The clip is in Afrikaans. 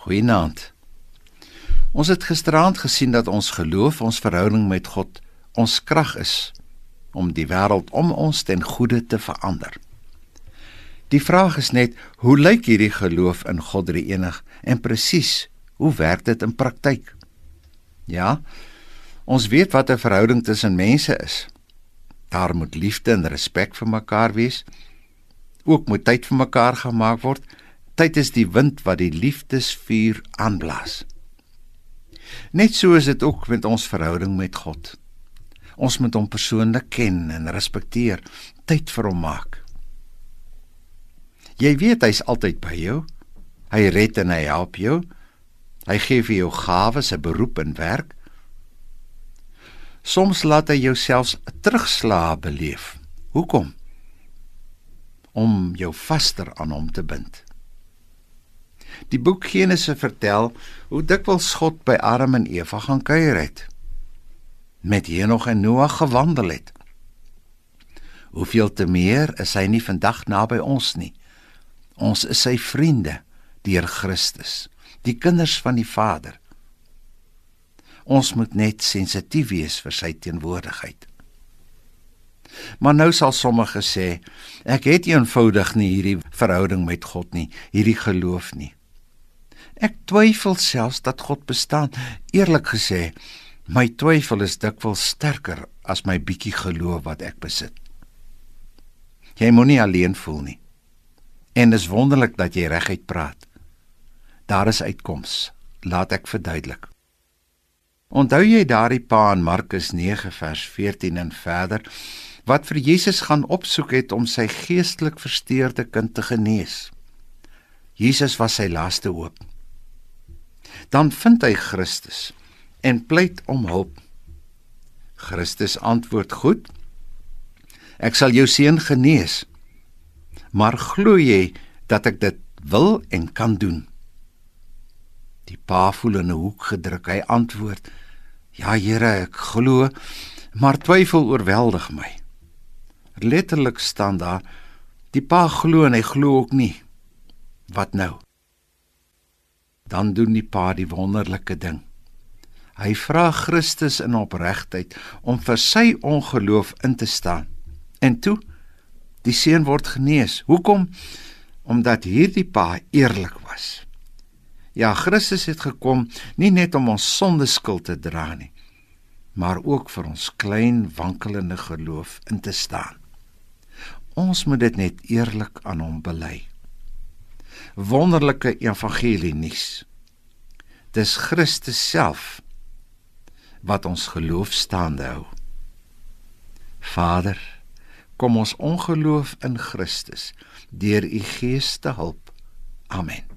Goeienaand. Ons het gisteraand gesien dat ons geloof, ons verhouding met God, ons krag is om die wêreld om ons ten goeie te verander. Die vraag is net, hoe lyk hierdie geloof in God drie enig en presies, hoe werk dit in praktyk? Ja, ons weet wat 'n verhouding tussen mense is. Daar moet liefde en respek vir mekaar wees. Ook moet tyd vir mekaar gemaak word. Tyd is die wind wat die liefdesvuur aanblaas. Net so is dit ook met ons verhouding met God. Ons moet hom persoonlik ken en respekteer, tyd vir hom maak. Jy weet hy's altyd by jou. Hy red en hy help jou. Hy gee vir jou gawes, 'n beroep en werk. Soms laat hy jou selfs terugslaa beleef. Hoekom? Om jou vaster aan hom te bind. Die boek Genesis vertel hoe dikwels God by Adam en Eva gaan kuier het. Met Henog en Noag gewandel het. Hoeveel te meer is hy nie vandag naby ons nie. Ons is sy vriende deur Christus, die kinders van die Vader. Ons moet net sensitief wees vir sy teenwoordigheid. Maar nou sal sommige sê, ek het eenvoudig nie hierdie verhouding met God nie, hierdie geloof nie. Ek twyfel selfs dat God bestaan. Eerlik gesê, my twyfel is dikwels sterker as my bietjie geloof wat ek besit. Jy moenie alleen voel nie. En dis wonderlik dat jy reguit praat. Daar is uitkoms. Laat ek verduidelik. Onthou jy daardie pa in Markus 9 vers 14 en verder wat vir Jesus gaan opsoek het om sy geestelik versteurde kind te genees. Jesus was sy laaste hoop. Dan vind hy Christus en pleit om hulp. Christus antwoord: "Goed. Ek sal jou seun genees. Maar glo jy dat ek dit wil en kan doen?" Die pa voel in 'n hoek gedruk. Hy antwoord: "Ja, Here, ek glo, maar twyfel oorweldig my." Letterlik staan daar: "Die pa glo en hy glo ook nie." Wat nou? Dan doen die pa die wonderlike ding. Hy vra Christus in opregtheid om vir sy ongeloof in te staan. En toe die seun word genees. Hoekom? Omdat hierdie pa eerlik was. Ja, Christus het gekom nie net om ons sonde skuld te dra nie, maar ook vir ons klein wankelende geloof in te staan. Ons moet dit net eerlik aan hom bely. Wonderlike evangelie nuus. Dis Christus self wat ons geloof staande hou. Vader, kom ons ongeloof in Christus deur u Gees te help. Amen.